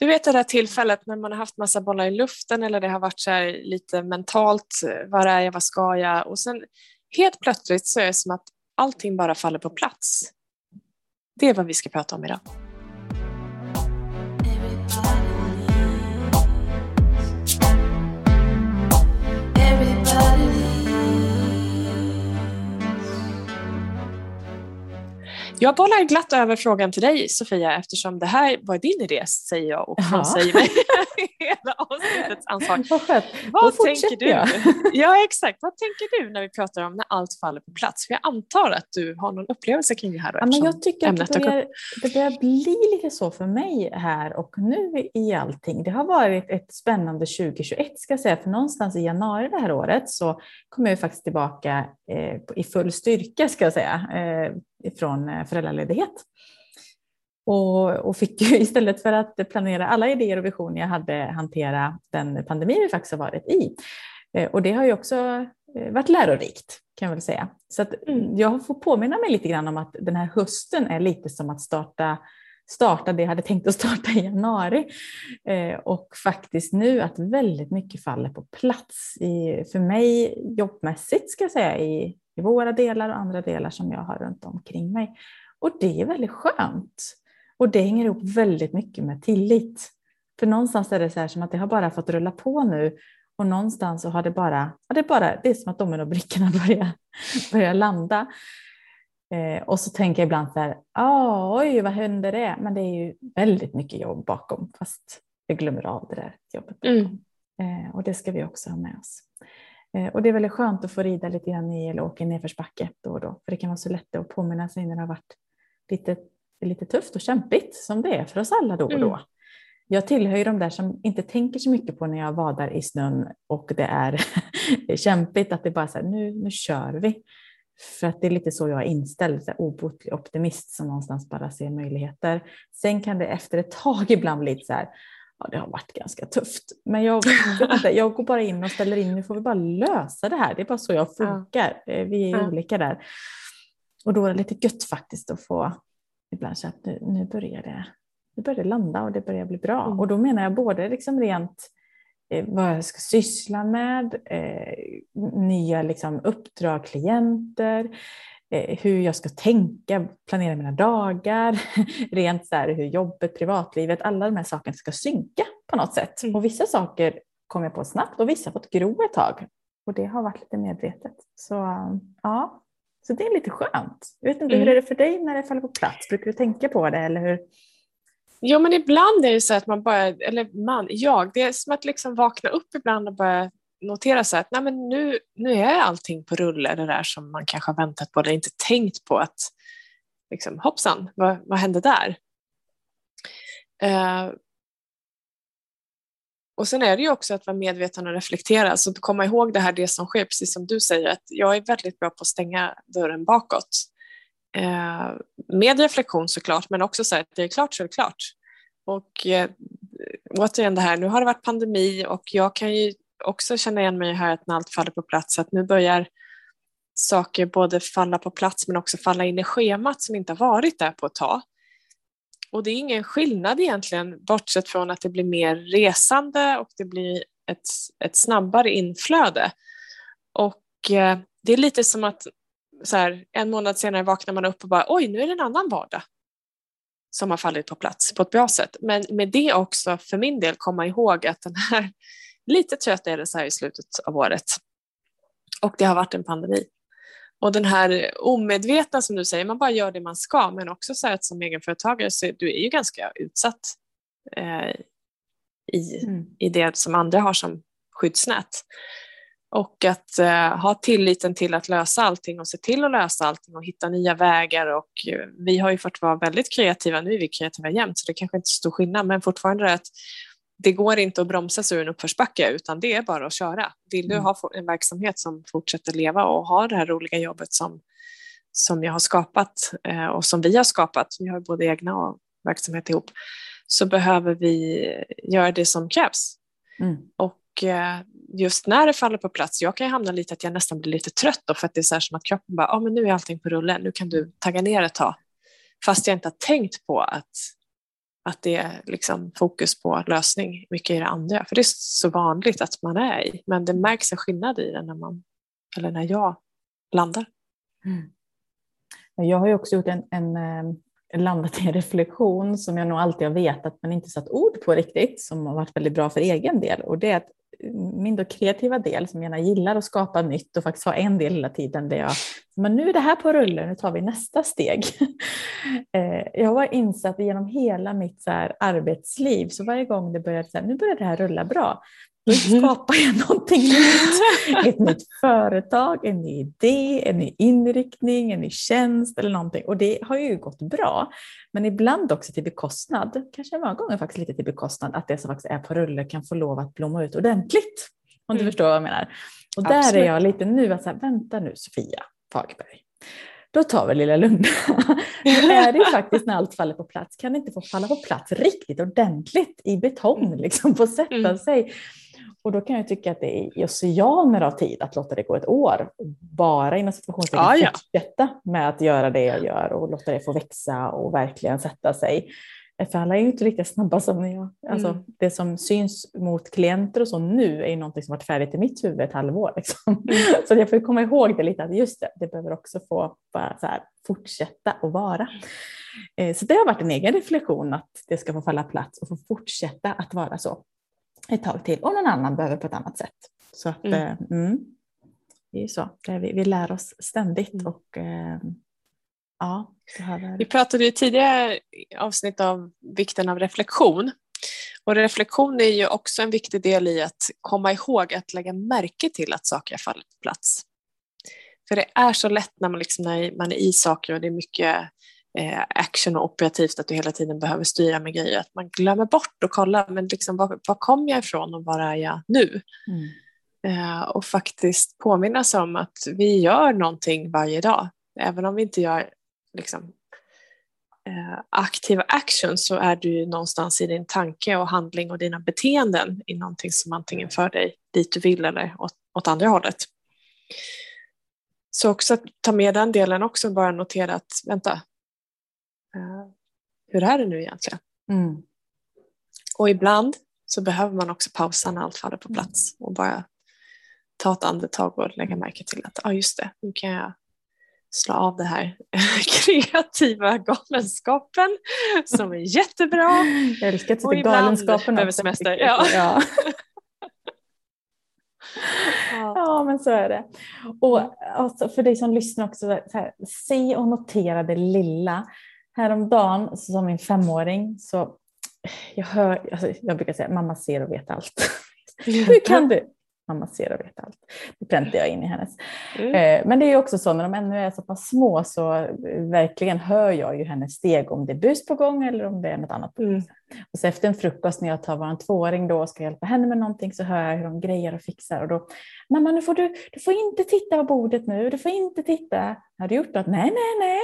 Du vet det där tillfället när man har haft massa bollar i luften eller det har varit så lite mentalt, eh, var är jag, vad ska jag? Och sen helt plötsligt så är det som att allting bara faller på plats. Det är vad vi ska prata om idag. Jag bollar glatt över frågan till dig Sofia eftersom det här var din idé säger jag och frånsäger mig hela avsnittets ansvar. Vad, Vad tänker du? Ja exakt, vad tänker du när vi pratar om när allt faller på plats? För jag antar att du har någon upplevelse kring det här. Då, ja, men jag tycker att det börjar, det börjar bli lite så för mig här och nu i allting. Det har varit ett spännande 2021 ska jag säga, för någonstans i januari det här året så kom jag faktiskt tillbaka eh, i full styrka ska jag säga. Eh, från eh, föräldraledighet. Och, och fick ju istället för att planera alla idéer och visioner jag hade hantera den pandemi vi faktiskt har varit i. Eh, och det har ju också eh, varit lärorikt kan jag väl säga. Så mm. jag får påminna mig lite grann om att den här hösten är lite som att starta starta det jag hade tänkt att starta i januari. och faktiskt nu att väldigt mycket faller på plats i, för mig jobbmässigt ska jag säga i, i våra delar och andra delar som jag har runt omkring mig. Och det är väldigt skönt. Och det hänger ihop väldigt mycket med tillit. För någonstans är det så här som att det har bara fått rulla på nu och någonstans så har det bara, det är, bara, det är som att dominobrickorna börjar, börjar landa. Eh, och så tänker jag ibland så här, oj vad händer det? Men det är ju väldigt mycket jobb bakom, fast jag glömmer av det där jobbet. Mm. Eh, och det ska vi också ha med oss. Eh, och det är väldigt skönt att få rida lite grann i eller åka i nedförsbacke då och då. För det kan vara så lätt att påminna sig när det har varit lite, lite tufft och kämpigt som det är för oss alla då och då. Mm. Jag tillhör ju de där som inte tänker så mycket på när jag vadar i snön och det är kämpigt att det bara är så här, nu, nu kör vi. För att det är lite så jag är inställd, så obotlig optimist som någonstans bara ser möjligheter. Sen kan det efter ett tag ibland bli lite så här, ja, det har varit ganska tufft. Men jag, jag går bara in och ställer in, nu får vi bara lösa det här. Det är bara så jag funkar. Ja. Eh, vi är ja. olika där. Och då är det lite gött faktiskt att få ibland säga att nu, nu, börjar det, nu börjar det landa och det börjar bli bra. Mm. Och då menar jag både liksom rent eh, vad jag ska syssla med, eh, nya liksom, uppdrag, klienter, hur jag ska tänka, planera mina dagar, rent så här, hur jobbet, privatlivet, alla de här sakerna ska synka på något sätt. Mm. Och vissa saker kom jag på snabbt och vissa har fått gro ett tag. Och det har varit lite medvetet. Så ja, så det är lite skönt. Jag vet inte, mm. hur är det för dig när det faller på plats? Brukar du tänka på det eller hur? Jo men ibland är det så att man bara, eller man, jag, det är som att liksom vakna upp ibland och börja notera så att nej, men nu, nu är allting på rulle, det där som man kanske har väntat på eller inte tänkt på att liksom, hoppsan, vad, vad hände där? Uh, och sen är det ju också att vara medveten och reflektera, så att komma ihåg det här, det som sker, precis som du säger, att jag är väldigt bra på att stänga dörren bakåt. Uh, med reflektion såklart, men också så att det är klart så är det klart. Och eh, återigen det här, nu har det varit pandemi och jag kan ju också känna igen mig här att när allt faller på plats, att nu börjar saker både falla på plats men också falla in i schemat som inte har varit där på ett tag. Och det är ingen skillnad egentligen, bortsett från att det blir mer resande och det blir ett, ett snabbare inflöde. Och eh, det är lite som att så här, en månad senare vaknar man upp och bara oj, nu är det en annan vardag som har fallit på plats på ett bra sätt. Men med det också för min del komma ihåg att den här Lite trött är det så här i slutet av året. Och det har varit en pandemi. Och den här omedvetna som du säger, man bara gör det man ska, men också så att som egenföretagare så du är ju ganska utsatt eh, i, mm. i det som andra har som skyddsnät. Och att eh, ha tilliten till att lösa allting och se till att lösa allting och hitta nya vägar. Och eh, vi har ju fått vara väldigt kreativa, nu är vi kreativa jämt så det kanske inte är så stor skillnad, men fortfarande är att det går inte att bromsa sig ur en uppförsbacke utan det är bara att köra. Vill du mm. ha en verksamhet som fortsätter leva och ha det här roliga jobbet som, som jag har skapat eh, och som vi har skapat, vi har både egna och verksamhet ihop, så behöver vi göra det som krävs. Mm. Och eh, just när det faller på plats, jag kan ju hamna lite att jag nästan blir lite trött då, för att det är så här som att kroppen bara, ja ah, men nu är allting på rulle, nu kan du tagga ner ett tag. Fast jag inte har tänkt på att att det är liksom fokus på lösning mycket i det andra. För det är så vanligt att man är i, men det märks en skillnad i det när, man, eller när jag landar. Mm. Jag har ju också gjort en, en, en landat i en reflektion som jag nog alltid har vetat men inte satt ord på riktigt, som har varit väldigt bra för egen del. Och det är att min då kreativa del som gärna gillar att skapa nytt och faktiskt ha en del hela tiden där jag, men nu är det här på rullen, nu tar vi nästa steg. Eh, jag har insatt genom hela mitt så arbetsliv, så varje gång det började, så här, nu börjar det här rulla bra, mm-hmm. skapar jag någonting nytt. Ett nytt företag, en ny idé, en ny inriktning, en ny tjänst eller någonting. Och det har ju gått bra. Men ibland också till bekostnad, kanske många gånger faktiskt lite till bekostnad, att det som faktiskt är på rulle kan få lov att blomma ut ordentligt. Om mm. du förstår vad jag menar. Och där Absolut. är jag lite nu, att så här, vänta nu Sofia Fagerberg då tar vi lilla lugna. Nu är det faktiskt när allt faller på plats, kan det inte få falla på plats riktigt ordentligt i betong, mm. liksom få sätta mm. sig. Och då kan jag tycka att det är oceaner av tid att låta det gå ett år, bara inom situationstecken ah, ja. fortsätta med att göra det jag gör och låta det få växa och verkligen sätta sig. För alla är ju inte lika snabba som jag. Alltså, mm. Det som syns mot klienter och så nu är ju någonting som varit färdigt i mitt huvud ett halvår. Liksom. Mm. Så jag får komma ihåg det lite, att just det, det behöver också få bara så här, fortsätta att vara. Eh, så det har varit en egen reflektion att det ska få falla plats och få fortsätta att vara så ett tag till och någon annan behöver på ett annat sätt. Så att, mm. Eh, mm, det är så, det är vi, vi lär oss ständigt mm. och eh, ja. Behöver... Vi pratade i tidigare avsnitt om vikten av reflektion. Och reflektion är ju också en viktig del i att komma ihåg att lägga märke till att saker har fallit på plats. För det är så lätt när man, liksom, när man är i saker och det är mycket eh, action och operativt att du hela tiden behöver styra med grejer. Att man glömmer bort och kolla, men liksom, var, var kom jag ifrån och var är jag nu? Mm. Eh, och faktiskt påminna sig om att vi gör någonting varje dag. Även om vi inte gör liksom, eh, aktiva action så är du någonstans i din tanke och handling och dina beteenden i någonting som antingen för dig dit du vill eller åt, åt andra hållet. Så också att ta med den delen också, bara notera att vänta, hur är det nu egentligen? Mm. Och ibland så behöver man också pausa när allt faller på plats och bara ta ett andetag och lägga märke till att ah, just det, nu kan jag slå av det här kreativa galenskapen som är jättebra. Jag älskar att sitta galenskapen behöver semester. Ja. ja. ja, men så är det. Och alltså, för dig som lyssnar också, här, se och notera det lilla. Häromdagen så sa min femåring, så jag, hör, alltså jag brukar säga mamma ser och vet allt. Hur kan du? Mamma ser och vet allt. Det präntar jag in i hennes. Mm. Eh, men det är också så när de ännu är så pass små så verkligen hör jag ju hennes steg om det är bus på gång eller om det är något annat. Mm. Och så efter en frukost när jag tar vår tvååring då och ska hjälpa henne med någonting så hör jag hur de grejer och fixar och då Mamma, nu får du, du får inte titta på bordet nu, du får inte titta. Har du gjort något? Nej, nej, nej.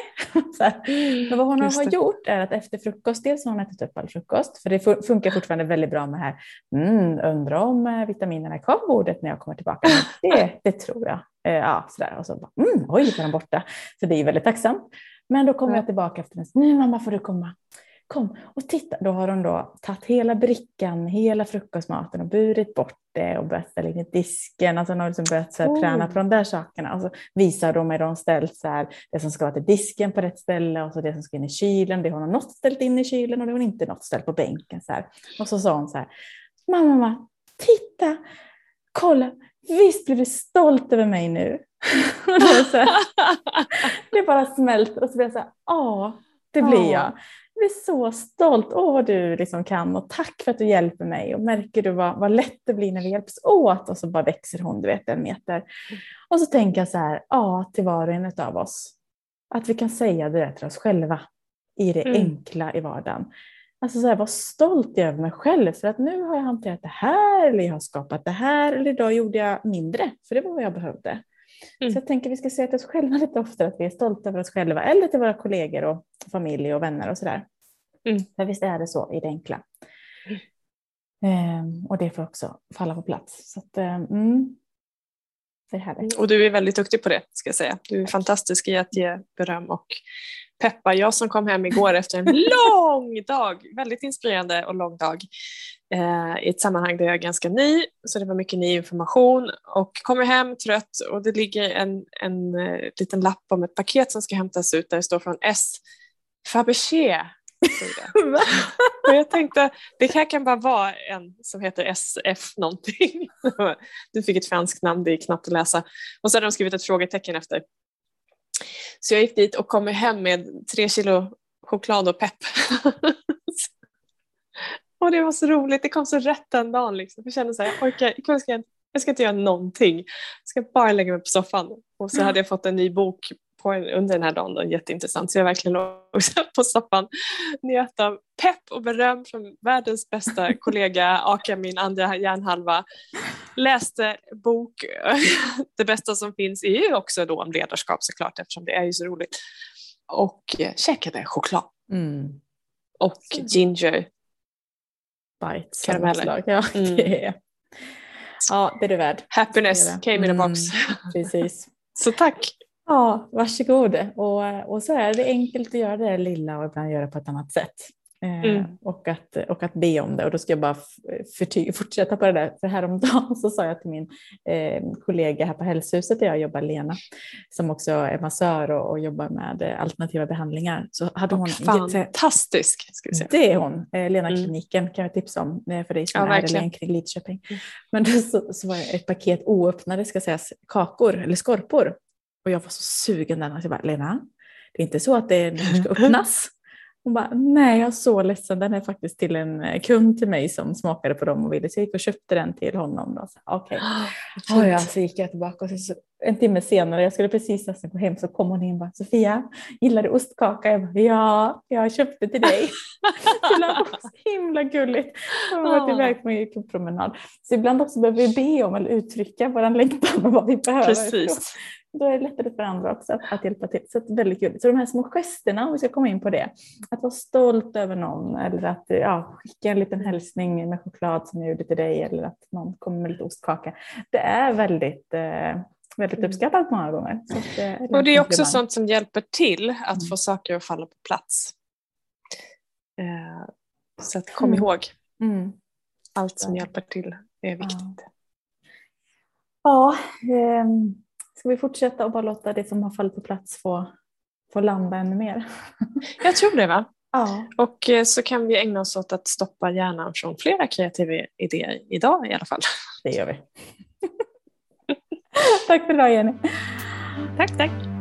Så här. Men vad hon har gjort är att efter frukost, dels har hon ätit upp all frukost, för det funkar fortfarande väldigt bra med här, mm, undrar om eh, vitaminerna är kvar på bordet när jag kommer tillbaka. Det, det tror jag. Eh, ja, sådär. Och så bara, mm, oj, är de borta. Så det är väldigt tacksamt. Men då kommer jag tillbaka efter en nu mamma får du komma kom och titta. Då har de då tagit hela brickan, hela frukostmaten och burit bort det och börjat ställa in i disken. Alltså de har liksom börjat så här, oh. träna på de där sakerna. Och så visar de hur de ställt så här, det som ska vara till disken på rätt ställe och så det som ska in i kylen. Det har hon något ställt in i kylen och det har hon inte något ställt på bänken. Så här. Och så sa hon så här, mamma, mamma, titta, kolla, visst blir du stolt över mig nu? det, så här, det bara smälter och så blir jag så här, ja, det blir jag. Jag blir så stolt. Åh, vad du liksom kan och tack för att du hjälper mig. Och märker du vad, vad lätt det blir när vi hjälps åt? Och så bara växer hon, du vet, en meter. Och så tänker jag så här, ja, till var och en av oss. Att vi kan säga det där till oss själva i det mm. enkla i vardagen. Alltså så här, var stolt över mig själv för att nu har jag hanterat det här eller jag har skapat det här eller idag gjorde jag mindre för det var vad jag behövde. Mm. Så jag tänker att vi ska säga till oss själva lite oftare att vi är stolta över oss själva eller till våra kollegor och familj och vänner och sådär. Mm. För visst är det så i det enkla. Mm. Ehm, och det får också falla på plats. Så att, ehm, mm, det är härligt. Och du är väldigt duktig på det ska jag säga. Du är fantastisk i att ge beröm och peppa. Jag som kom hem igår efter en lång dag, väldigt inspirerande och lång dag eh, i ett sammanhang där jag är ganska ny, så det var mycket ny information och kommer hem trött och det ligger en, en uh, liten lapp om ett paket som ska hämtas ut där det står från S. Fabergé och jag tänkte, det här kan bara vara en som heter SF någonting. Du fick ett franskt namn, det är knappt att läsa. Och så hade de skrivit ett frågetecken efter. Så jag gick dit och kom hem med tre kilo choklad och pepp. och det var så roligt, det kom så rätt den dagen. Liksom. Jag kände så här, jag, orkar, jag, ska, jag ska inte göra någonting. Jag ska bara lägga mig på soffan. Och så hade jag fått en ny bok på under den här dagen. Då, jätteintressant. Så jag verkligen låg på soffan, njöt av pepp och beröm från världens bästa kollega Aka, min andra hjärnhalva. Läste bok, det bästa som finns är ju också då om ledarskap såklart eftersom det är ju så roligt. Och eh, käkade choklad. Mm. Och ginger. Bites. Karameller. Ja, mm. det ja, det är du värd. Happiness came in a box. Mm, precis. så tack. Ja, varsågod. Och, och så är det enkelt att göra det lilla och ibland göra på ett annat sätt. Eh, mm. och, att, och att be om det. Och då ska jag bara fortsätta på det där. För häromdagen så sa jag till min eh, kollega här på hälsohuset där jag jobbar, Lena, som också är massör och, och jobbar med eh, alternativa behandlingar. Så hade hon fantastisk! Ska vi säga. Det är hon. Eh, Lena mm. kliniken kan jag tipsa om eh, för dig som ja, är eller kring Lidköping. Mm. Men då så, så var det ett paket oöppnade ska sägas, kakor eller skorpor och jag var så sugen den. Jag bara, Lena, det är inte så att det ska öppnas. Hon bara, nej jag är så ledsen, den är faktiskt till en eh, kund till mig som smakade på dem och ville, så jag gick och köpte den till honom. Okej, okay. oh, så gick jag tillbaka och så, en timme senare, jag skulle precis nästan gå hem, så kom hon in och bara, Sofia, gillar du ostkaka? Jag bara, ja, jag köpte till dig. det var så himla gulligt. Jag har varit iväg på en promenad. Så ibland också behöver vi be om eller uttrycka vår längtan och vad vi behöver. Precis då är det lättare för andra också att, att hjälpa till. Så det är väldigt kul. Så de här små gesterna, om vi ska komma in på det, att vara stolt över någon eller att ja, skicka en liten hälsning med choklad som jag gjorde till dig eller att någon kommer med lite ostkaka. Det är väldigt eh, väldigt mm. uppskattat många gånger. Det är och det är också sånt som hjälper till att mm. få saker att falla på plats. Eh, så att kom mm. ihåg, mm. allt som hjälper till är viktigt. Ja, ja eh, Ska vi fortsätta och bara låta det som har fallit på plats få, få landa ännu mer? Jag tror det va? Ja. Och eh, så kan vi ägna oss åt att stoppa hjärnan från flera kreativa idéer idag i alla fall. Det gör vi tack för idag Jenny. Tack, tack.